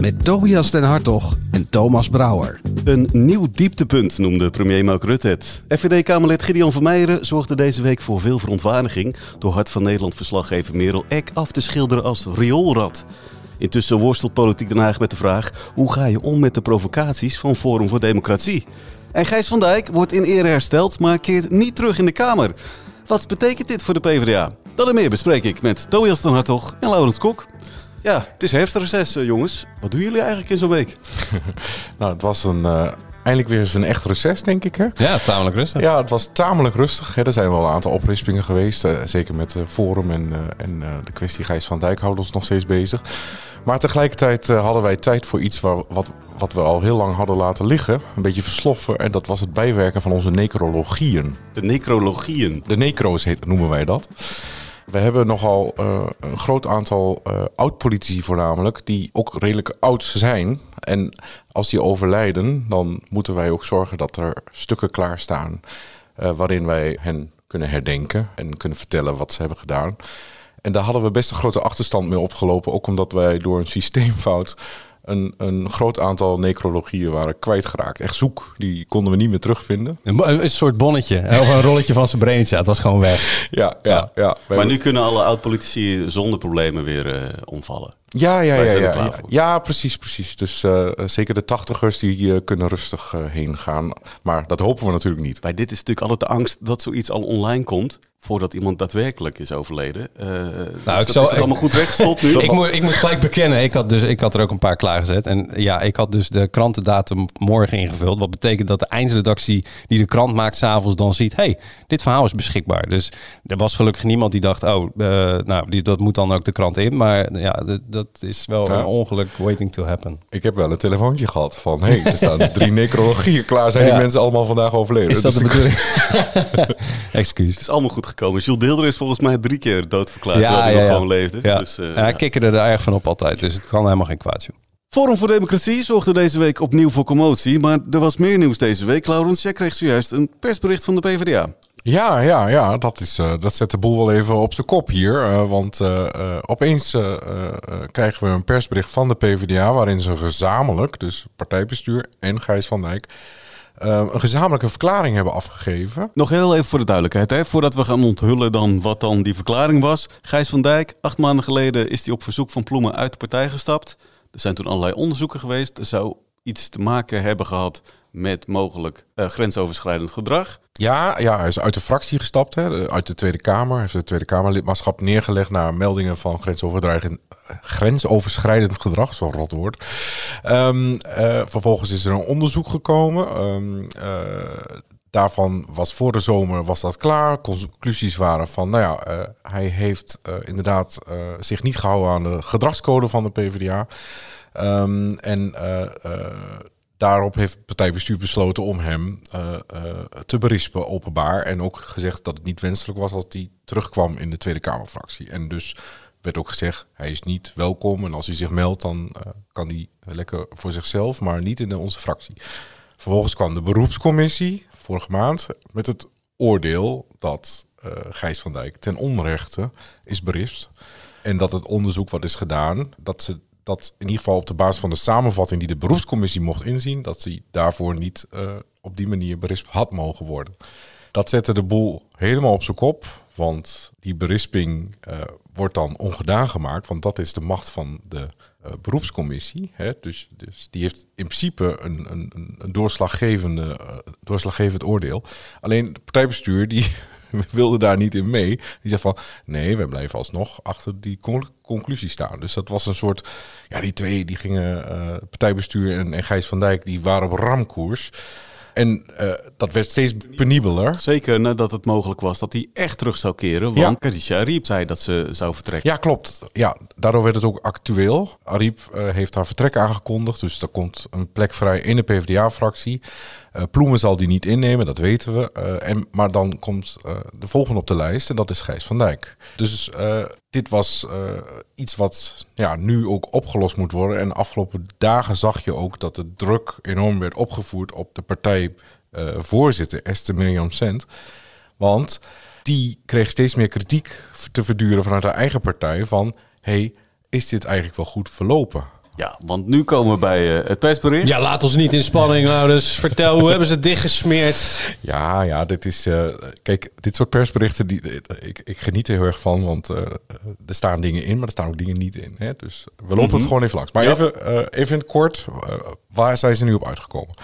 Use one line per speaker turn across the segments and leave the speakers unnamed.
Met Tobias den Hartog en Thomas Brouwer.
Een nieuw dieptepunt noemde premier Mark Rutte het. FVD-Kamerlid Gideon van Meijeren zorgde deze week voor veel verontwaardiging... door Hart van Nederland-verslaggever Merel Eck af te schilderen als rioolrad. Intussen worstelt Politiek Den Haag met de vraag... hoe ga je om met de provocaties van Forum voor Democratie? En Gijs van Dijk wordt in ere hersteld, maar keert niet terug in de Kamer. Wat betekent dit voor de PvdA? Dat en meer bespreek ik met Tobias den Hartog en Laurens Kok. Ja, het is herfstreces, eh, jongens. Wat doen jullie eigenlijk in zo'n week?
Nou, het was een, eh, eindelijk weer eens een echt reces, denk ik. Hè?
Ja, tamelijk rustig.
Ja, het was tamelijk rustig. Hè. Er zijn wel een aantal oprispingen geweest. eh, zeker met eh, Forum en, eh, en eh, de kwestie Gijs van Dijk houden ons nog steeds bezig. Maar tegelijkertijd hadden wij tijd voor iets waar, wat, wat we al heel lang hadden laten liggen. Een beetje versloffen. En dat was het bijwerken van onze necrologieën.
De necrologieën.
De necro's heet- noemen wij dat. We hebben nogal eh, een groot aantal eh, oud-politici voornamelijk, die ook redelijk oud zijn. En als die overlijden, dan moeten wij ook zorgen dat er stukken klaarstaan eh waarin wij hen kunnen herdenken en kunnen vertellen wat ze hebben gedaan. En daar hadden we best een grote achterstand mee opgelopen, ook omdat wij door een systeemfout een, een groot aantal necrologieën waren kwijtgeraakt. Echt zoek, die konden we niet meer terugvinden.
Een, een soort bonnetje. Of een rolletje van zijn braintje. Het was gewoon weg.
Ja, ja, ja.
Maar nu kunnen alle oud-politici zonder problemen weer eh, omvallen.
Ja, ja, ja, ja, precies, precies. Dus eh, zeker de tachtigers die eh, kunnen rustig eh, heen gaan. Maar dat hopen we natuurlijk niet.
Bij dit is natuurlijk altijd de angst dat zoiets al online komt... voordat iemand daadwerkelijk is overleden. Eh dus
ik zal-
is allemaal goed weggestopt nu.
Ik moet, ik moet gelijk bekennen, ik had, dus, ik had er ook een paar klaargezet. En ja, ik had dus de krantendatum morgen ingevuld. Wat betekent dat de eindredactie die de krant maakt s'avonds dan ziet... hey, dit verhaal is beschikbaar. Dus er was gelukkig niemand die dacht... oh, eh, nou, die, dat moet dan ook de krant in. Maar ja, dat, is wel
Ja.
een ongeluk waiting to happen.
Ik heb wel een telefoontje gehad van... hé, hey, er staan drie necrologieën klaar. Zijn die mensen allemaal vandaag overleden?
Is dat
Dus
de bedoeling? Excuus.
Het is allemaal goed gekomen. Jules Deelder is volgens mij drie keer doodverklaard...
Ja,
terwijl hij
ja,
nog
ja.
gewoon leefde.
Ja.
Dus, eh,
ja,
ja.
ik kikker er erg van op altijd. Dus het kan helemaal geen kwaad, joh.
Forum voor Democratie zorgde deze week opnieuw voor commotie. Maar er was meer nieuws deze week. Laurens, jij kreeg zojuist een persbericht van de PvdA.
Ja, ja, ja. Dat, is, eh, dat zet de boel wel even op zijn kop hier. eh, want eh, eh, opeens eh, eh, eh, krijgen we een persbericht van de PvdA... waarin ze gezamenlijk, dus partijbestuur en Gijs van Dijk... eh, een gezamenlijke verklaring hebben afgegeven.
Nog heel even voor de duidelijkheid, hè? voordat we gaan onthullen dan wat dan die verklaring was. Gijs van Dijk, acht maanden geleden is hij op verzoek van Ploemen uit de partij gestapt. Er zijn toen allerlei onderzoeken geweest. Er zou iets te maken hebben gehad met mogelijk eh, grensoverschrijdend gedrag.
Ja, ja, hij is uit de fractie gestapt, hè, uit de Tweede Kamer. Hij heeft het Tweede Kamerlidmaatschap neergelegd naar meldingen van grensoverschrijdend, grensoverschrijdend gedrag, zo'n rot woord. Ehm, eh, vervolgens is er een onderzoek gekomen. Eh, daarvan was voor de zomer was dat klaar. Conclusies waren van, nou ja, eh, hij heeft inderdaad zich niet gehouden aan de gedragscode van de PvdA. Ehm, en daarop heeft het partijbestuur besloten om hem eh, eh, te berispen openbaar. En ook gezegd dat het niet wenselijk was als hij terugkwam in de Tweede Kamerfractie. En dus werd ook gezegd, hij is niet welkom. En als hij zich meldt, dan eh, kan hij lekker voor zichzelf, maar niet in onze fractie. Vervolgens kwam de beroepscommissie vorige maand met het oordeel dat Gijs van Dijk ten onrechte is berispt. En dat het onderzoek wat is gedaan, dat ze dat in ieder geval op de basis van de samenvatting die de beroepscommissie mocht inzien, dat hij daarvoor niet eh, op die manier berispt had mogen worden. Dat zette de boel helemaal op zijn kop, want die berisping eh, wordt dan ongedaan gemaakt, want dat is de macht van de eh, beroepscommissie. Hè? Dus, dus die heeft in principe een, een, een- doorslaggevende, doorslaggevend oordeel. Alleen het partijbestuur die wilde daar niet in mee. Die zei van nee, we blijven alsnog achter die con- conclusie staan. Dus dat was een soort, ja die twee die gingen, eh, partijbestuur en, en Gijs van Dijk, die waren op ramkoers. En eh, dat werd steeds penibeler.
Zeker nadat het mogelijk was dat hij echt terug zou keren.
Ja.
Want Khadija Ariep zei dat ze zou vertrekken.
Ja, klopt. Ja, daardoor werd het ook actueel. Ariep eh, heeft haar vertrek aangekondigd. Dus er komt een plek vrij in de PvdA-fractie. Eh Ploemen zal die niet innemen, dat weten we. En, maar dan komt de volgende op de lijst en dat is Gijs van Dijk. Dus dit was eh, iets wat ja, nu ook opgelost moet worden. En de afgelopen dagen zag je ook dat de druk enorm werd opgevoerd op de partijvoorzitter Esther Mirjam Sent. Want die kreeg steeds meer kritiek te verduren vanuit haar eigen partij van... hey, is dit eigenlijk wel goed verlopen?
Ja, want nu komen we bij eh, het persbericht.
Ja, laat ons niet in spanning houden. Dus vertel, hoe hebben ze het dichtgesmeerd?
Ja, ja, dit is. eh, kijk, dit soort persberichten, die, ik, ik geniet er heel erg van, want eh, er staan dingen in, maar er staan ook dingen niet in. Hè? Dus we lopen het gewoon even langs. Maar
Ja.
even, eh, even in het kort, eh, waar zijn ze nu op uitgekomen?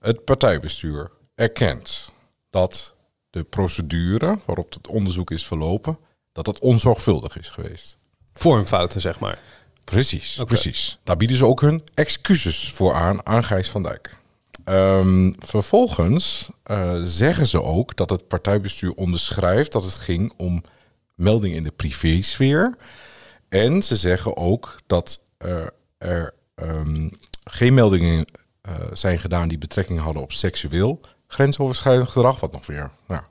Het partijbestuur erkent dat de procedure waarop het onderzoek is verlopen, dat dat onzorgvuldig is geweest.
Vormfouten, zeg maar.
Precies, precies. Daar bieden ze ook hun excuses voor aan aan Gijs van Dijk. Ehm, vervolgens eh, zeggen ze ook dat het partijbestuur onderschrijft dat het ging om meldingen in de privésfeer. En ze zeggen ook dat eh, er ehm, geen meldingen eh, zijn gedaan die betrekking hadden op seksueel grensoverschrijdend gedrag. Wat nog weer. Nou,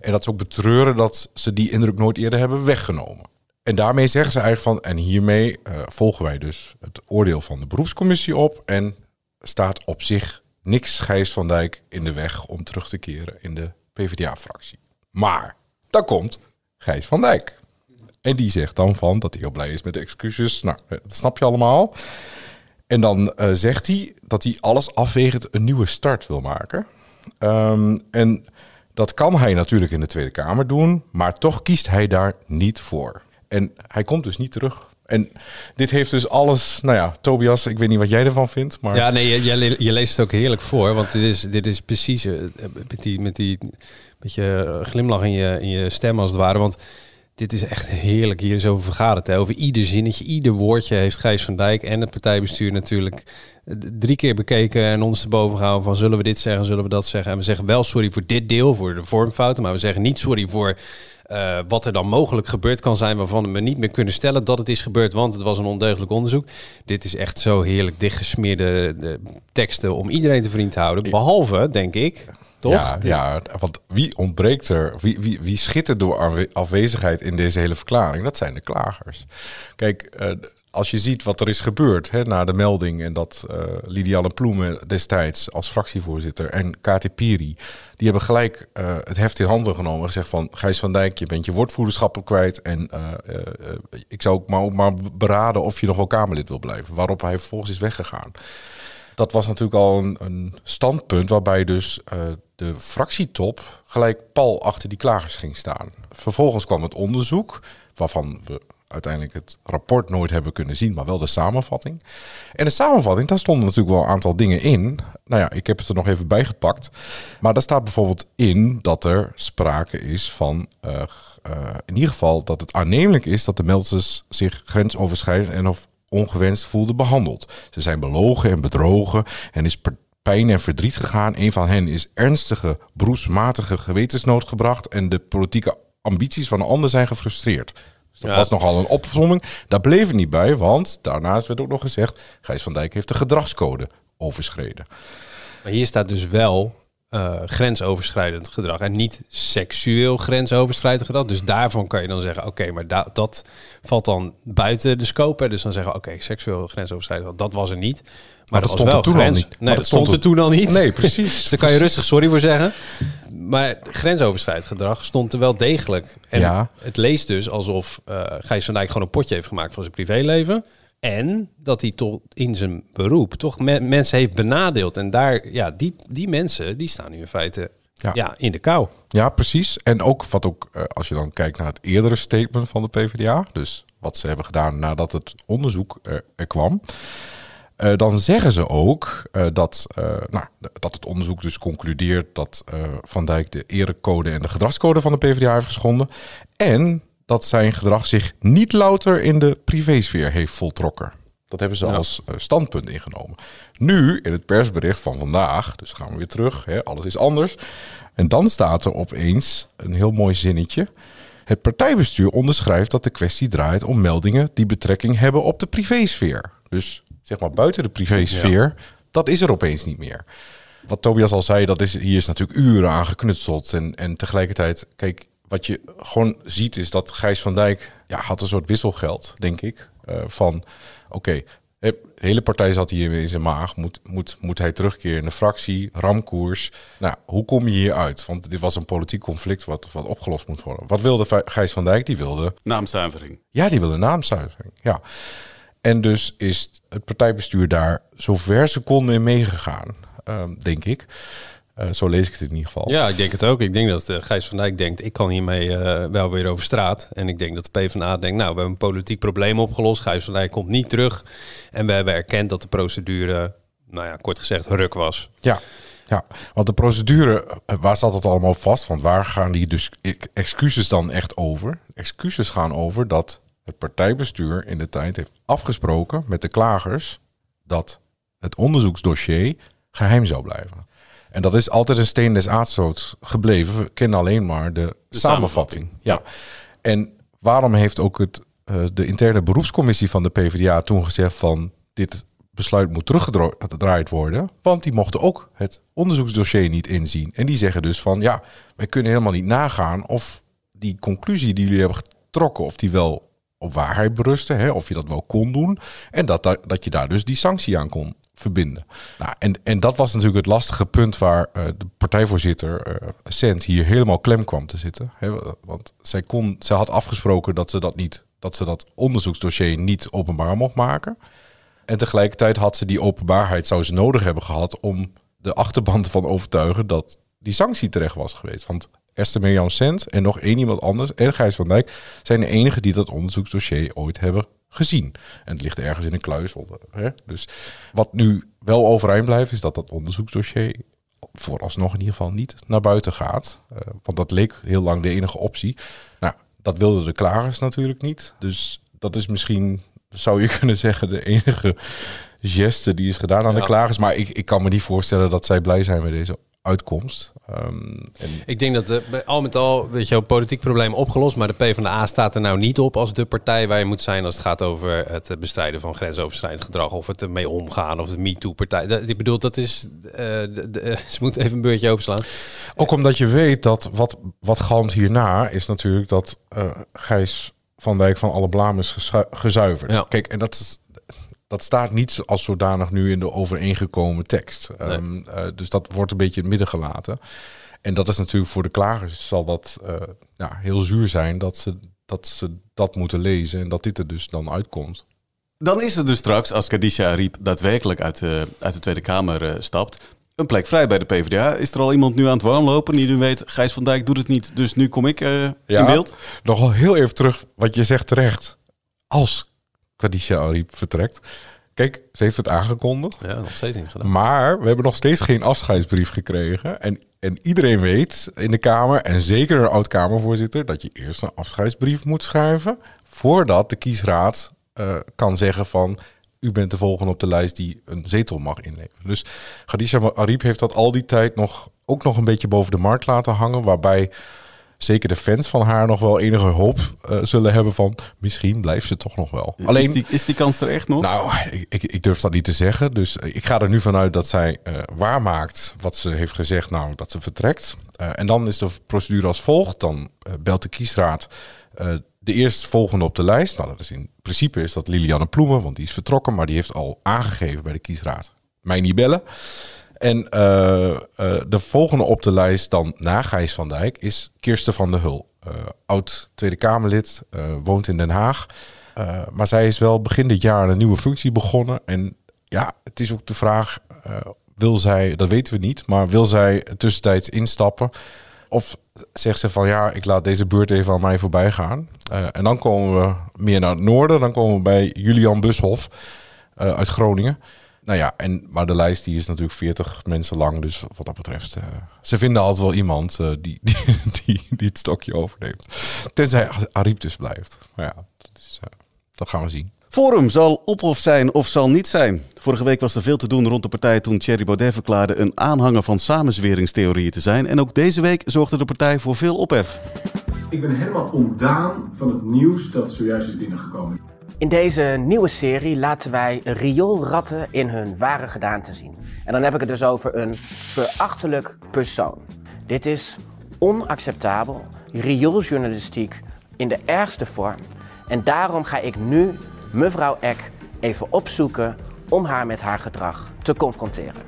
en dat ze ook betreuren dat ze die indruk nooit eerder hebben weggenomen. En daarmee zeggen ze eigenlijk van, en hiermee eh, volgen wij dus het oordeel van de beroepscommissie op en staat op zich niks Gijs van Dijk in de weg om terug te keren in de PvdA-fractie. Maar dan komt Gijs van Dijk. En die zegt dan van dat hij heel blij is met de excuses. Nou, eh, dat snap je allemaal. En dan eh, zegt hij dat hij alles afwegend een nieuwe start wil maken. Ehm, en dat kan hij natuurlijk in de Tweede Kamer doen, maar toch kiest hij daar niet voor. En hij komt dus niet terug. En dit heeft dus alles, nou ja, Tobias, ik weet niet wat jij ervan vindt, maar
Ja, nee, je, je, le- je leest het ook heerlijk voor. Want dit is, dit is precies eh, met die, met die beetje glimlach in je, in je stem als het ware. Want dit is echt heerlijk. Hier is over vergaderd. Over ieder zinnetje, ieder woordje heeft Gijs van Dijk en het partijbestuur natuurlijk eh, drie keer bekeken en ons te boven gehouden van zullen we dit zeggen, zullen we dat zeggen. En we zeggen wel sorry voor dit deel, voor de vormfouten, maar we zeggen niet sorry voor eh, wat er dan mogelijk gebeurd kan zijn waarvan we niet meer kunnen stellen dat het is gebeurd, want het was een ondeugelijk onderzoek. Dit is echt zo heerlijk dichtgesmeerde de, teksten om iedereen te vriend te houden. Behalve, denk ik, toch?
Ja, ja, want wie ontbreekt er? Wie, wie, wie schittert door afwe- afwezigheid in deze hele verklaring? Dat zijn de klagers. Kijk, eh, als je ziet wat er is gebeurd hè, na de melding en dat eh Lidiane Ploemen destijds als fractievoorzitter en KT Piri, die hebben gelijk eh, het heft in handen genomen en gezegd van Gijs van Dijk, je bent je woordvoerderschap kwijt en eh, ik zou ook maar, maar beraden of je nog wel Kamerlid wil blijven. Waarop hij vervolgens is weggegaan dat was natuurlijk al een, een standpunt waarbij dus de fractietop gelijk pal achter die klagers ging staan. Vervolgens kwam het onderzoek, waarvan we uiteindelijk het rapport nooit hebben kunnen zien, maar wel de samenvatting. En de samenvatting, daar stonden natuurlijk wel een aantal dingen in. Nou ja, ik heb het er nog even bij gepakt. Maar daar staat bijvoorbeeld in dat er sprake is van, eh, eh, in ieder geval dat het aannemelijk is dat de melders zich grensoverschrijdend en of ongewenst voelden behandeld. Ze zijn belogen en bedrogen en is pijn en verdriet gegaan. Een van hen is ernstige, beroepsmatige gewetensnood gebracht en de politieke ambities van de ander zijn gefrustreerd. Dus dat
Ja.
was nogal een opzomming. Daar bleef het niet bij, want daarnaast werd ook nog gezegd... Gijs van Dijk heeft de gedragscode overschreden.
Maar hier staat dus wel eh, grensoverschrijdend gedrag en niet seksueel grensoverschrijdend gedrag. Dus daarvan kan je dan zeggen, oké, maar da- dat valt dan buiten de scope. hè. Dus dan zeggen oké, seksueel grensoverschrijdend dat was er niet. Maar,
dat stond er
wel
toen al niet.
Nee, dat stond er toen al niet.
Nee, precies.
dus daar kan je rustig sorry voor zeggen. Maar grensoverschrijdend gedrag stond er wel degelijk. En
Ja.
het leest dus alsof eh Gijs van Dijk gewoon een potje heeft gemaakt van zijn privéleven. En dat hij toch in zijn beroep toch me- mensen heeft benadeeld. En daar, ja, die, die mensen, die staan nu in feite
Ja.
ja. in de kou.
Ja, precies. En ook wat ook, eh, als je dan kijkt naar het eerdere statement van de PvdA, dus wat ze hebben gedaan nadat het onderzoek er, er kwam, eh, dan zeggen ze ook eh, dat, eh, nou, dat het onderzoek dus concludeert dat Van Dijk de erecode en de gedragscode van de PvdA heeft geschonden. En dat zijn gedrag zich niet louter in de privésfeer heeft voltrokken. Dat hebben ze als standpunt ingenomen. Nu, in het persbericht van vandaag, dus gaan we weer terug, hè, alles is anders. En dan staat er opeens een heel mooi zinnetje. Het partijbestuur onderschrijft dat de kwestie draait om meldingen die betrekking hebben op de privésfeer. Dus zeg maar buiten de privésfeer, dat is er opeens niet meer. Wat Tobias al zei, dat is, hier is natuurlijk uren aan geknutseld. En, en tegelijkertijd, kijk, wat je gewoon ziet is dat Gijs van Dijk ja, had een soort wisselgeld, denk ik. eh, van oké, de hele partij zat hier in zijn maag. Moet, moet, moet hij terugkeren in de fractie, ramkoers. Nou, hoe kom je hier uit? Want dit was een politiek conflict wat, wat opgelost moet worden. Wat wilde Gijs van Dijk? Die wilde
Naamzuivering.
ja, die wilde naamzuivering. Ja. En dus is het partijbestuur daar zo ver ze konden in meegegaan, ehm, denk ik. Eh, zo lees ik het in ieder geval.
Ja, ik denk het ook. Ik denk dat eh, Gijs van Dijk denkt, ik kan hiermee eh, wel weer over straat. En ik denk dat de PvdA denkt, nou, we hebben een politiek probleem opgelost. Gijs van Dijk komt niet terug. En we hebben erkend dat de procedure, nou ja, kort gezegd, ruk was.
Ja, ja, want de procedure, waar staat het allemaal vast? Want waar gaan die dus e- excuses dan echt over? Excuses gaan over dat het partijbestuur in de tijd heeft afgesproken met de klagers dat het onderzoeksdossier geheim zou blijven. En dat is altijd een steen des aardstoots gebleven. We kennen alleen maar de, samenvatting. Ja. En waarom heeft ook het, eh, de interne beroepscommissie van de PvdA toen gezegd van dit besluit moet teruggedraaid worden? Want die mochten ook het onderzoeksdossier niet inzien. En die zeggen dus van ja, wij kunnen helemaal niet nagaan of die conclusie die jullie hebben getrokken, of die wel op waarheid berustte, hè, of je dat wel kon doen. En dat, dat, je daar dus die sanctie aan kon verbinden. Nou, en, en dat was natuurlijk het lastige punt waar eh, de partijvoorzitter Sent hier helemaal klem kwam te zitten. Hè, want zij, kon, zij had afgesproken dat ze dat niet, dat ze dat onderzoeksdossier niet openbaar mocht maken. En tegelijkertijd had ze die openbaarheid zou ze nodig hebben gehad om de achterban van overtuigen dat die sanctie terecht was geweest. Want Esther Mirjam Sent en nog één iemand anders en Gijs van Dijk zijn de enigen die dat onderzoeksdossier ooit hebben gezien. En het ligt ergens in een kluis onder. Hè? Dus wat nu wel overeind blijft, is dat dat onderzoeksdossier vooralsnog in ieder geval niet naar buiten gaat. Eh, want dat leek heel lang de enige optie. Nou, dat wilden de klagers natuurlijk niet. Dus dat is misschien, zou je kunnen zeggen, de enige geste die is gedaan aan de klagers. Maar ik, ik kan me niet voorstellen dat zij blij zijn met deze uitkomst. Ehm, en
Ik denk dat de, al met al, weet je wel, politiek probleem opgelost. Maar de PvdA staat er nou niet op als de partij waar je moet zijn als het gaat over het bestrijden van grensoverschrijdend gedrag. Of het ermee omgaan, of de MeToo-partij. Dat- Ik bedoel, dat is, eh, de, de- ze moeten even een beurtje overslaan.
Ook omdat je weet dat wat, wat galmt hierna is natuurlijk dat eh, Gijs van Dijk van alle blaam is gezuiverd.
Ja.
Kijk, en dat, is, dat staat niet als zodanig nu in de overeengekomen tekst. Ehm, eh, dus dat wordt een beetje in het midden gelaten. En dat is natuurlijk voor de klagers zal dat eh, ja, heel zuur zijn dat ze, dat ze dat moeten lezen en dat dit er dus dan uitkomt.
Dan is er dus straks, als Kadisha Ariep daadwerkelijk uit de, uit de Tweede Kamer eh, stapt, een plek vrij bij de PvdA. Is er al iemand nu aan het warmlopen die nu weet, Gijs van Dijk doet het niet, dus nu kom ik in beeld?
Nogal heel even terug wat je zegt terecht. Als Kadisha Ariep vertrekt. Kijk, ze heeft het aangekondigd.
Ja, nog steeds niet gedaan.
Maar we hebben nog steeds geen afscheidsbrief gekregen. En, en iedereen weet in de Kamer, en zeker een oud-Kamervoorzitter, dat je eerst een afscheidsbrief moet schrijven. voordat de kiesraad eh, kan zeggen van. U bent de volgende op de lijst die een zetel mag inleveren. Dus Khadija Ariep heeft dat al die tijd nog, ook nog een beetje boven de markt laten hangen. Waarbij zeker de fans van haar nog wel enige hoop eh, zullen hebben van misschien blijft ze toch nog wel. Alleen
Is die, is die kans er echt nog?
nou, ik, ik, ik durf dat niet te zeggen. Dus eh, ik ga er nu vanuit dat zij eh, waarmaakt wat ze heeft gezegd, nou dat ze vertrekt. En dan is de procedure als volgt. Dan belt de kiesraad de eerstvolgende op de lijst. Nou, dat is in principe is dat Lilianne Ploemen, want die is vertrokken, maar die heeft al aangegeven bij de kiesraad. Mij niet bellen. En eh, eh, de volgende op de lijst dan na Gijs van Dijk is Kirsten van der Hul. Eh, oud Tweede Kamerlid, woont in Den Haag. Maar zij is wel begin dit jaar een nieuwe functie begonnen. En ja, het is ook de vraag, wil zij, dat weten we niet, maar wil zij tussentijds instappen? Of zegt ze van ja, ik laat deze beurt even aan mij voorbij gaan. En dan komen we meer naar het noorden. Dan komen we bij Julian Bushoff uit Groningen. Nou ja, en, maar de lijst die is natuurlijk 40 mensen lang. Dus wat dat betreft, uh, ze vinden altijd wel iemand uh, die, die, die, die, het stokje overneemt. Tenzij Ariep dus blijft. Maar ja, dat, is, uh, dat gaan we zien.
Forum zal op of zijn of zal niet zijn. Vorige week was er veel te doen rond de partij toen Thierry Baudet verklaarde een aanhanger van samenzweringstheorieën te zijn. En ook deze week zorgde de partij voor veel ophef.
Ik ben helemaal ontdaan van het nieuws dat zojuist is binnengekomen.
In deze nieuwe serie laten wij rioolratten in hun ware gedaante zien. En dan heb ik het dus over een verachtelijk persoon. Dit is onacceptabel, riooljournalistiek in de ergste vorm. En daarom ga ik nu mevrouw Eck even opzoeken om haar met haar gedrag te confronteren.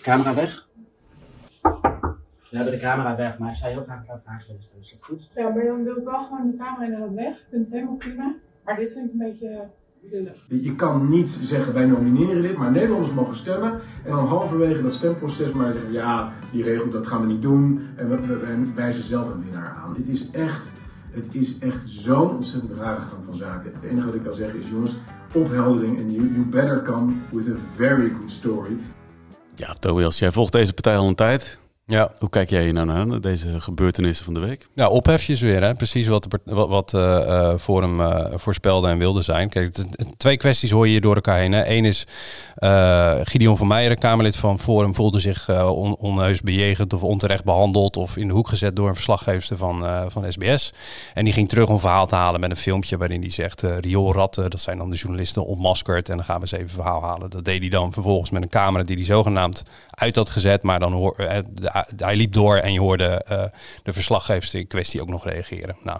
Camera weg. We hebben de camera weg, maar ik zou heel graag vragen willen stellen. Is dat goed?
Ja, maar dan wil ik wel gewoon de camera inderdaad weg. Ik vind het helemaal prima. Maar dit vind ik een beetje.
Je kan niet zeggen wij nomineren dit, maar Nederlanders mogen stemmen. En dan halverwege dat stemproces maar zeggen ja, die regel dat gaan we niet doen. En we, we, we wijzen zelf een winnaar aan. Het is echt, het is echt zo'n ontzettend rare gang van zaken. Het enige wat ik kan zeggen is jongens, opheldering en you, you better come with a very good story.
Ja, Tobias, jij volgt deze partij al een tijd.
Ja.
Hoe kijk jij hier nou naar, deze gebeurtenissen van de week?
Nou, ophefjes weer, hè? precies wat, de, wat, wat eh, eh, Forum eh, voorspelde en wilde zijn. Kijk, twee kwesties hoor je hier door elkaar heen. Hè. Eén is eh, Gideon van Meijeren, Kamerlid van Forum, voelde zich on, onheus bejegend of onterecht behandeld of in de hoek gezet door een verslaggever van, van SBS. En die ging terug om verhaal te halen met een filmpje waarin hij zegt, rioolratten, dat zijn dan de journalisten ontmaskerd en dan gaan we eens even verhaal halen. Dat deed hij dan vervolgens met een camera die hij zogenaamd uit had gezet, maar dan hoor, eh, hij liep door en je hoorde eh, de verslaggevers in kwestie ook nog reageren. Nou,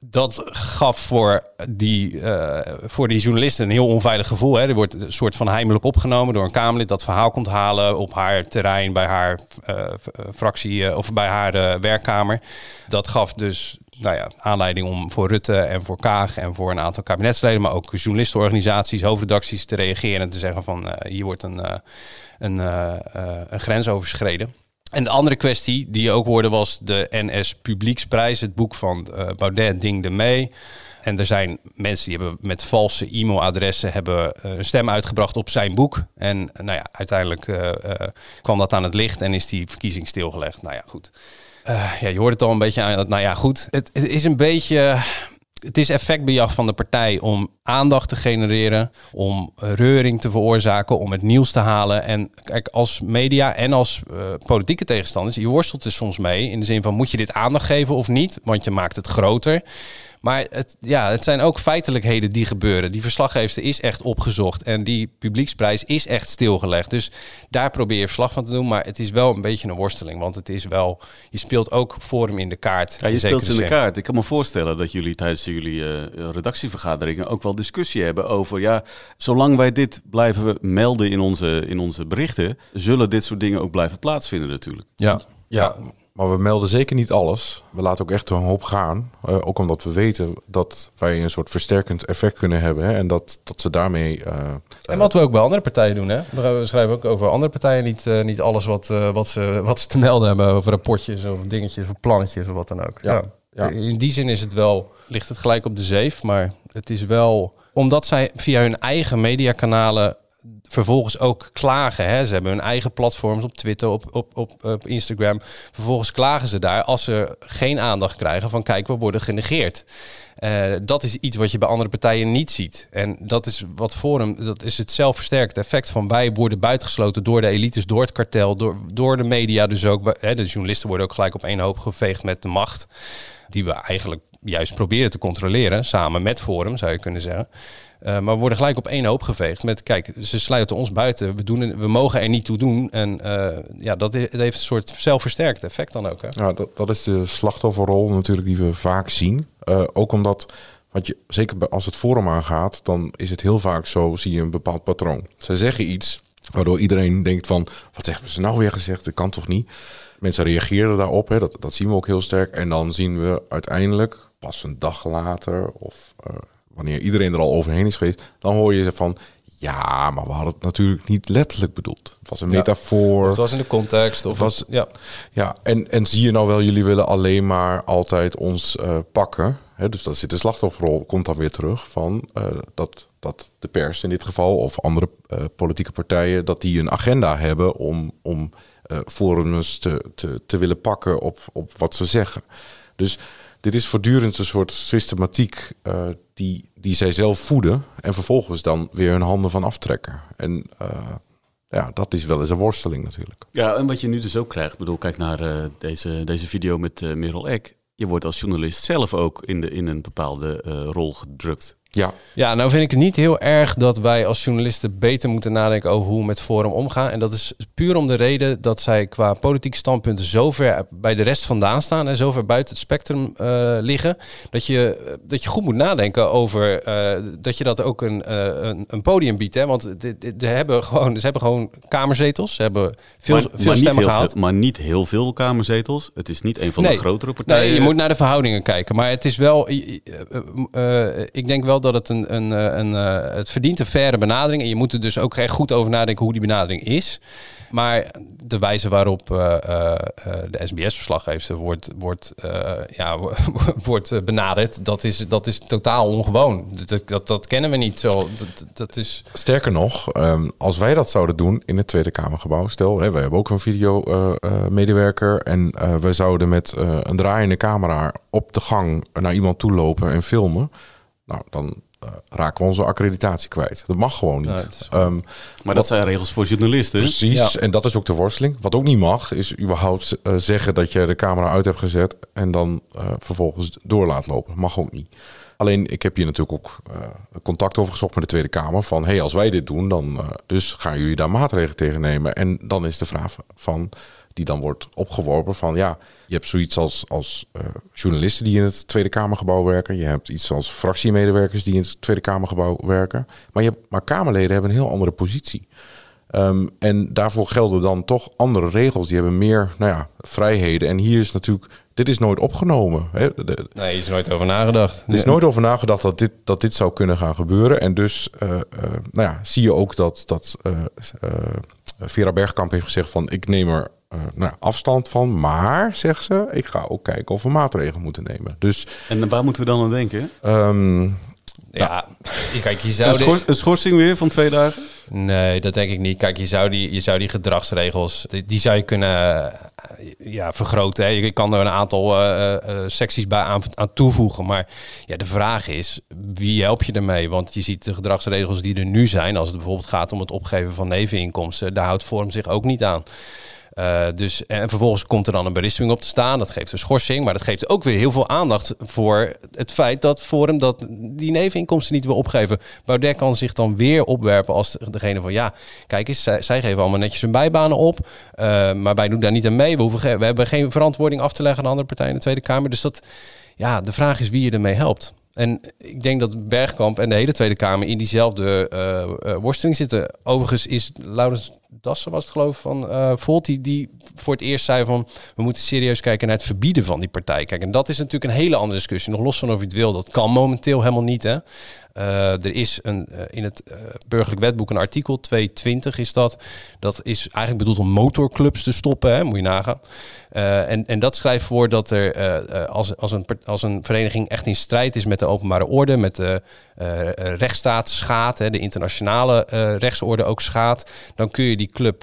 dat gaf voor die, eh, voor die journalisten een heel onveilig gevoel. Hè. Er wordt een soort van heimelijk opgenomen door een Kamerlid dat verhaal komt halen op haar terrein bij haar eh, fractie of bij haar werkkamer. Dat gaf dus nou ja, aanleiding om voor Rutte en voor Kaag en voor een aantal kabinetsleden, maar ook journalistenorganisaties, hoofdredacties te reageren en te zeggen van eh, hier wordt een, eh, een, eh, een grens overschreden. En de andere kwestie die je ook hoorde was de NS Publieksprijs, het boek van Baudet Ding de Mee. En er zijn mensen die hebben met valse e-mailadressen hebben een stem uitgebracht op zijn boek. En nou ja, uiteindelijk kwam dat aan het licht en is die verkiezing stilgelegd. Nou ja, goed. Eh, ja, je hoort het al een beetje aan. Nou ja, goed. Het, het is een beetje. Het is effectbejag van de partij om aandacht te genereren, om reuring te veroorzaken, om het nieuws te halen. En kijk, als media en als eh, politieke tegenstanders, je worstelt er soms mee in de zin van moet je dit aandacht geven of niet, want je maakt het groter. Maar het, ja, het zijn ook feitelijkheden die gebeuren. Die verslaggever is echt opgezocht en die publieksprijs is echt stilgelegd. Dus daar probeer je verslag van te doen, maar het is wel een beetje een worsteling. Want het is wel, je speelt ook Forum in de kaart.
Ja, je speelt ze in de kaart. Ik kan me voorstellen dat jullie tijdens jullie eh, redactievergaderingen ook wel discussie hebben over, ja, zolang wij dit blijven melden in onze, in onze berichten, zullen dit soort dingen ook blijven plaatsvinden natuurlijk.
Ja.
Ja, maar we melden zeker niet alles. We laten ook echt een hoop gaan. Eh, ook omdat we weten dat wij een soort versterkend effect kunnen hebben. Hè, en dat, dat ze daarmee... eh,
En wat we ook bij andere partijen doen, hè? We schrijven ook over andere partijen niet, eh, niet alles wat, eh, wat, ze, wat ze te melden hebben over rapportjes of dingetjes of plannetjes of wat dan ook.
Ja, ja.
In die zin is het wel, ligt het gelijk op de zeef, maar het is wel, omdat zij via hun eigen mediakanalen vervolgens ook klagen. Hè? Ze hebben hun eigen platforms op Twitter, op, op, op, Instagram. Vervolgens klagen ze daar als ze geen aandacht krijgen van kijk, we worden genegeerd. Eh, dat is iets wat je bij andere partijen niet ziet. En dat is wat Forum, dat is het zelfversterkte effect van wij worden buitengesloten door de elites, door het kartel, door, door de media dus ook. Hè, de journalisten worden ook gelijk op één hoop geveegd met de macht. Die we eigenlijk juist proberen te controleren, samen met Forum zou je kunnen zeggen. Uh, maar we worden gelijk op één hoop geveegd met, kijk, ze sluiten ons buiten. We, doen, we mogen er niet toe doen. En uh, ja, dat heeft een soort zelfversterkt effect dan ook. Hè?
Ja, dat, dat is de slachtofferrol natuurlijk die we vaak zien. Uh, ook omdat, want je, zeker als het forum aangaat, dan is het heel vaak zo, zie je een bepaald patroon. Ze zeggen iets, waardoor iedereen denkt van, wat hebben ze nou weer gezegd? Dat kan toch niet? Mensen reageren daarop, hè? Dat, dat zien we ook heel sterk. En dan zien we uiteindelijk, pas een dag later of uh, wanneer iedereen er al overheen is geweest, dan hoor je van, ja, maar we hadden het natuurlijk niet letterlijk bedoeld. Het was een
Ja.
metafoor.
Of het was in de context. Of
Het was-
ja.
Ja, en, en zie je nou wel, jullie willen alleen maar altijd ons eh, pakken. Hè, dus dat zit de slachtofferrol, komt dan weer terug van eh, dat, dat de pers in dit geval of andere eh, politieke partijen, dat die een agenda hebben om, om eh forums te, te, te willen pakken op, op wat ze zeggen. Dus dit is voortdurend een soort systematiek eh, die, die zij zelf voeden en vervolgens dan weer hun handen van aftrekken. En eh, ja, dat is wel eens een worsteling natuurlijk.
Ja, en wat je nu dus ook krijgt, ik bedoel, kijk naar eh, deze, deze video met Merel Eck. Je wordt als journalist zelf ook in, de, in een bepaalde rol gedrukt.
Ja.
Ja, nou vind ik het niet heel erg dat wij als journalisten beter moeten nadenken over hoe we met Forum omgaan. En dat is puur om de reden dat zij qua politieke standpunten zo ver bij de rest vandaan staan en zo ver buiten het spectrum uh, liggen. Dat je, dat je goed moet nadenken over uh, dat je dat ook een, uh, een, een, podium biedt. Hè? Want ze hebben, gewoon, ze hebben gewoon kamerzetels. Ze hebben veel,
maar,
veel
maar
stemmen gehaald.
Veel, maar niet heel veel kamerzetels. Het is niet een van
Nee.
de grotere partijen.
Nee, je moet naar de verhoudingen kijken. Maar het is wel, eh, eh, ik denk wel dat het een, een, eh, een, eh, het verdient een faire benadering. En je moet er dus ook echt goed over nadenken hoe die benadering is. Maar de wijze waarop eh, de SBS-verslaggever wordt, wordt, ja, wordt benaderd, dat is, dat is totaal ongewoon. Dat, dat, dat kennen we niet zo. Dat, is...
Sterker nog, ehm, als wij dat zouden doen in het Tweede Kamergebouw, stel, hè, hebben ook een video-medewerker en wij zouden met een draaiende camera op de gang naar iemand toe lopen en filmen, nou, dan eh, raken we onze accreditatie kwijt. Dat mag gewoon niet.
Is-
Ehm,
Maar dat zijn regels voor journalisten.
Precies,
Ja.
en dat is ook de worsteling. Wat ook niet mag, is überhaupt eh, zeggen dat je de camera uit hebt gezet en dan eh, vervolgens door laat lopen. Mag ook niet. Alleen, ik heb hier natuurlijk ook eh, contact over gezocht met de Tweede Kamer. Van, hey, als wij dit doen, dan uh, dus gaan jullie daar maatregelen tegen nemen. En dan is de vraag van, die dan wordt opgeworpen van, ja, je hebt zoiets als, als uh, journalisten die in het Tweede Kamergebouw werken. Je hebt iets als fractiemedewerkers die in het Tweede Kamergebouw werken. Maar, je hebt, maar Kamerleden hebben een heel andere positie. Um, en daarvoor gelden dan toch andere regels. Die hebben meer nou ja, vrijheden. En hier is natuurlijk, dit is nooit opgenomen. Hè? De, de,
Nee, is nooit over nagedacht.
er is nooit over nagedacht dat dit, dat dit zou kunnen gaan gebeuren. En dus uh, uh, nou ja, zie je ook dat, dat uh, Vera Bergkamp heeft gezegd van ik neem er nou, afstand van. Maar, zegt ze, ik ga ook kijken of we maatregelen moeten nemen. Dus,
en waar moeten we dan aan denken?
Um,
ja, nou, kijk, je zou...
Een, schor een, schorsing weer van twee dagen?
Nee, dat denk ik niet. Kijk, je zou die, je zou die gedragsregels, die, die zou je kunnen ja, vergroten. Hè. Je kan er een aantal uh, uh, secties bij aan, aan, toevoegen. Maar ja, de vraag is, wie help je ermee? Want je ziet de gedragsregels die er nu zijn, als het bijvoorbeeld gaat om het opgeven van neveninkomsten, daar houdt Vorm zich ook niet aan. Uh, dus, en vervolgens komt er dan een berisping op te staan. Dat geeft een schorsing. Maar dat geeft ook weer heel veel aandacht voor het feit dat Forum dat die neveninkomsten niet wil opgeven. Baudet kan zich dan weer opwerpen als degene van ja, kijk eens, zij, geven allemaal netjes hun bijbanen op. Uh, maar wij doen daar niet aan mee. We, hebben geen verantwoording af te leggen aan andere partijen in de Tweede Kamer. Dus dat, ja, de vraag is wie je ermee helpt. En ik denk dat Bergkamp en de hele Tweede Kamer in diezelfde uh, worsteling zitten. Overigens is Laurens Dassen, was het geloof van uh, Volt, die, die voor het eerst zei van... we moeten serieus kijken naar het verbieden van die partij. Kijk, en dat is natuurlijk een hele andere discussie. Nog los van of je het wil, dat kan momenteel helemaal niet, hè. Uh, er is een, uh, in het uh, burgerlijk wetboek een artikel, 220 is dat. Dat is eigenlijk bedoeld om motorclubs te stoppen, hè, moet je nagaan. en, en dat schrijft voor dat er als, als, een, als een vereniging echt in strijd is met de openbare orde, met de rechtsstaat schaadt, hè, de internationale rechtsorde ook schaadt, dan kun je die club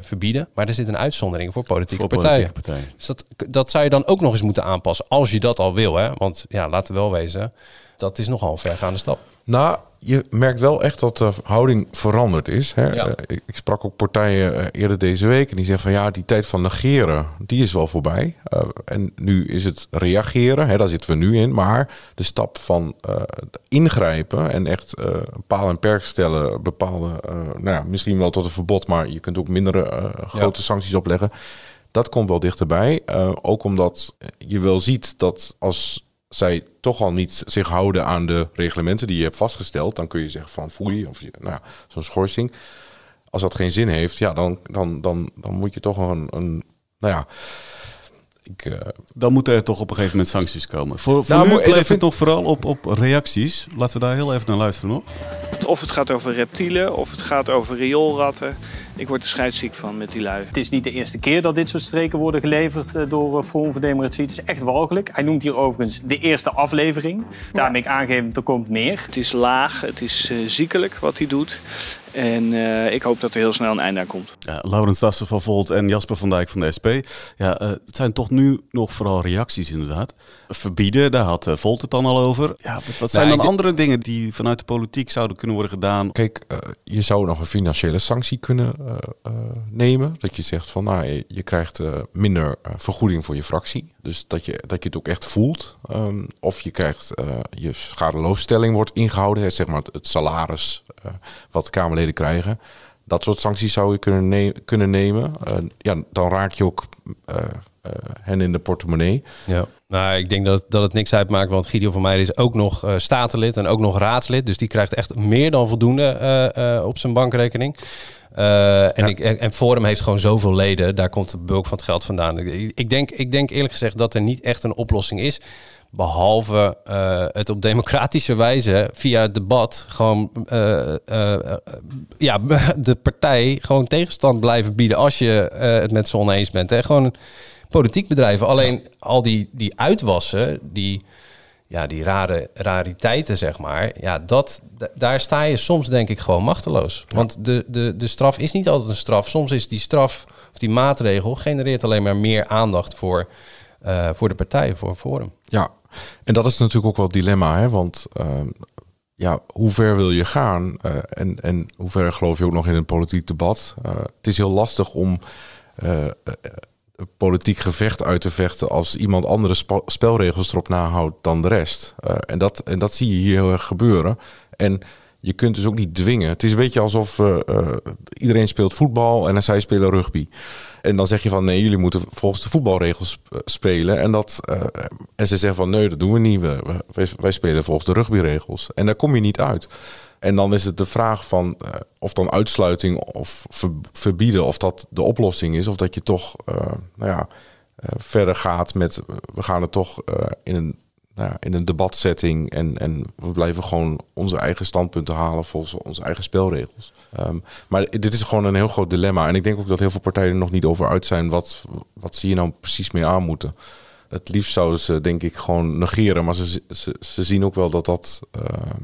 verbieden. Maar er zit een uitzondering voor politieke
voor
partijen.
Politieke partijen.
Dus dat, dat zou je dan ook nog eens moeten aanpassen, als je dat al wil. Hè? Want ja, laten we wel wezen, dat is nogal een vergaande stap.
Nou, je merkt wel echt dat de houding veranderd is. Hè?
Ja.
Uh, ik, sprak ook partijen uh, eerder deze week en die zeggen van ja, die tijd van negeren, die is wel voorbij. Uh, en nu is het reageren, hè, daar zitten we nu in. Maar de stap van ingrijpen en echt een paal en perk stellen, bepaalde, nou ja, misschien wel tot een verbod, maar je kunt ook mindere grote ja. sancties opleggen. Dat komt wel dichterbij. ook omdat je wel ziet dat als zij toch al niet zich houden aan de reglementen die je hebt vastgesteld, dan kun je zeggen van foei of nou ja, zo'n schorsing. Als dat geen zin heeft, ja, dan, dan, dan, dan moet je toch een, een nou ja. Ik, uh...
Dan moeten er toch op een gegeven moment sancties komen. Voor, voor nou, nu blijft het nog vooral op, op reacties. Laten we daar heel even naar luisteren nog.
Of het gaat over reptielen, of het gaat over rioolratten. Ik word er scheidsziek van met die lui.
Het is niet de eerste keer dat dit soort streken worden geleverd eh, door eh, Forum voor Democratie. Het is echt walgelijk. Hij noemt hier overigens de eerste aflevering. Daarmee ik aangeven, er komt meer.
Het is laag, het is eh, ziekelijk wat hij doet. En eh, ik hoop dat er heel snel een einde aan komt.
Ja, Laurens Dassen van Volt en Jasper van Dijk van de SP. Ja, eh, het zijn toch nu nog vooral reacties inderdaad. Verbieden, daar had Volt het dan al over. Ja, wat, wat zijn dan andere dingen die vanuit de politiek zouden kunnen worden gedaan?
Kijk, je zou nog een financiële sanctie kunnen nemen. Dat je zegt van nou, je, krijgt eh, minder eh, vergoeding voor je fractie. Dus dat je, dat je het ook echt voelt. Ehm, of je krijgt eh, je schadeloosstelling wordt ingehouden. Hè, zeg maar het, salaris eh, wat Kamerleden krijgen. Dat soort sancties zou je kunnen, ne- kunnen nemen. Eh, ja, dan raak je ook eh, eh, hen in de portemonnee.
Ja, nou, ik denk dat, dat het niks uitmaakt, want Gideon van Meijer is ook nog eh, statenlid en ook nog raadslid. Dus die krijgt echt meer dan voldoende eh, eh, op zijn bankrekening. Eh, en, ik, en Forum heeft gewoon zoveel leden, daar komt de bulk van het geld vandaan. Ik, ik, denk, ik denk eerlijk gezegd dat er niet echt een oplossing is. Behalve eh, het op democratische wijze via het debat gewoon eh, ja, de partij gewoon tegenstand blijven bieden als je het met z'n oneens bent. Hè? Gewoon politiek bedrijven. Alleen al die, die uitwassen, die, ja, die rare rariteiten, zeg maar. Ja, dat, daar sta je soms denk ik gewoon machteloos. Want de, de, de straf is niet altijd een straf. Soms is die straf of die maatregel genereert alleen maar meer aandacht voor, eh, voor de partij, voor Forum.
Ja, en dat is natuurlijk ook wel het dilemma, hè? want ehm, ja, hoe ver wil je gaan eh, en, en hoe ver geloof je ook nog in een politiek debat? Eh, het is heel lastig om politiek gevecht uit te vechten als iemand andere spelregels erop nahoudt dan de rest. Eh, en, dat, en dat zie je hier heel erg gebeuren. En je kunt dus ook niet dwingen. Het is een beetje alsof eh, eh, iedereen speelt voetbal en zij spelen rugby. En dan zeg je van nee, jullie moeten volgens de voetbalregels spelen. En, dat, en ze zeggen van nee, dat doen we niet. We- wij, wij spelen volgens de rugbyregels. En daar kom je niet uit. En dan is het de vraag van eh, of dan uitsluiting of ver- verbieden, of dat de oplossing is. Of dat je toch eh, nou ja, eh, verder gaat met we gaan het toch in een nou ja, in een debatsetting en, en we blijven gewoon onze eigen standpunten halen volgens onze eigen spelregels. Ehm, maar dit is gewoon een heel groot dilemma. En ik denk ook dat heel veel partijen er nog niet over uit zijn wat, wat ze hier nou precies mee aan moeten. Het liefst zouden ze denk ik gewoon negeren, maar ze, ze, ze zien ook wel dat dat ehm,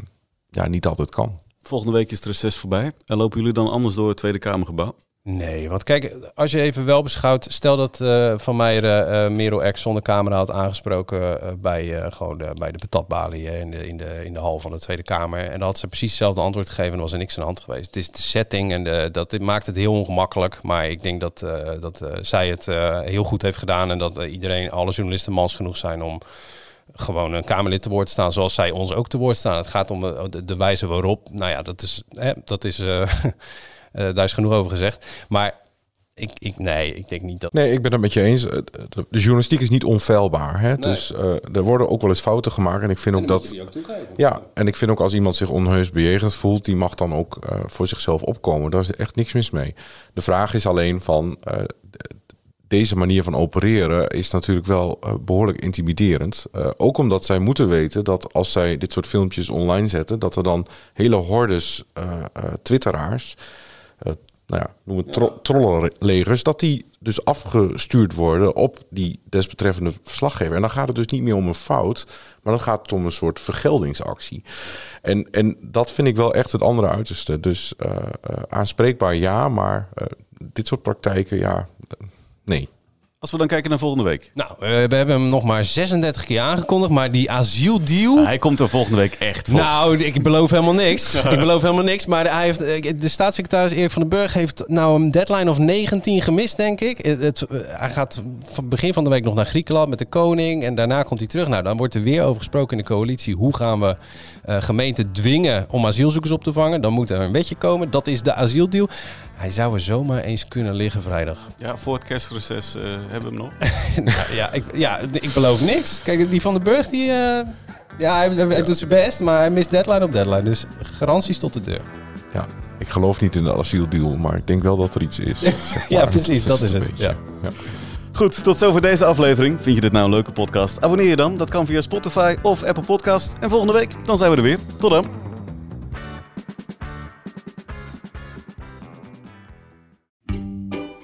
ja, niet altijd kan.
Volgende week is het reces voorbij. En lopen jullie dan anders door het Tweede Kamergebouw?
Nee, want kijk, als je even wel beschouwt, stel dat eh, Van Meijer eh Merel X zonder camera had aangesproken eh, bij, eh, gewoon de, bij de patatbalie eh, in, de, in, de, in de hal van de Tweede Kamer. En dan had ze precies hetzelfde antwoord gegeven en was er niks aan de hand geweest. Het is de setting en de, dat dit maakt het heel ongemakkelijk. Maar ik denk dat, eh, dat zij het eh, heel goed heeft gedaan en dat iedereen, alle journalisten mans genoeg zijn om gewoon een Kamerlid te woord staan zoals zij ons ook te woord staan. Het gaat om de, de, wijze waarop. Nou ja, dat is, hè, dat is eh, eh, daar is genoeg over gezegd. Maar ik, ik, nee, ik denk niet dat.
Nee, ik ben het met je eens. De, journalistiek is niet onfeilbaar. Hè? Dus eh, er worden ook wel eens fouten gemaakt. En ik vind ook dat. Ja, en ik vind ook als iemand zich onheus bejegend voelt, die mag dan ook eh, voor zichzelf opkomen. Daar is echt niks mis mee. De vraag is alleen van. eh, deze manier van opereren is natuurlijk wel eh, behoorlijk intimiderend. Eh, ook omdat zij moeten weten dat als zij dit soort filmpjes online zetten, dat er dan hele hordes eh, twitteraars, nou ja, noem het tro- trollenlegers, dat die dus afgestuurd worden op die desbetreffende verslaggever. En dan gaat het dus niet meer om een fout, maar dan gaat het om een soort vergeldingsactie. En, en dat vind ik wel echt het andere uiterste. Dus aanspreekbaar ja, maar dit soort praktijken, ja, nee.
Als we dan kijken naar volgende week.
Nou, eh, we hebben hem nog maar 36 keer aangekondigd, maar die asieldeal.
Hij komt er volgende week echt voor.
Nou, ik beloof helemaal niks. ik beloof helemaal niks. Maar hij heeft, eh, de staatssecretaris Erik van den Burg heeft nou een deadline of 19 gemist, denk ik. Het, het, eh, hij gaat van begin van de week nog naar Griekenland met de koning. En daarna komt hij terug. Nou, dan wordt er weer over gesproken in de coalitie. Hoe gaan we eh, gemeenten dwingen om asielzoekers op te vangen? Dan moet er een wetje komen. Dat is de asieldeal. Hij zou er zomaar eens kunnen liggen vrijdag.
Ja, voor het kerstreces eh, hebben we hem nog.
Nou, ja, ik, ja, ik beloof niks. Kijk, die van den Burg, die, eh, ja, hij, hij doet zijn best, maar hij mist deadline op deadline. Dus garanties tot de deur.
Ja, ik geloof niet in de asieldeal, maar ik denk wel dat er iets is. zeg
Ja, precies, dat is het, ja.
Ja.
Goed, tot zover deze aflevering. Vind je dit nou een leuke podcast? Abonneer je dan. Dat kan via Spotify of Apple Podcast. En volgende week, dan zijn we er weer. Tot dan.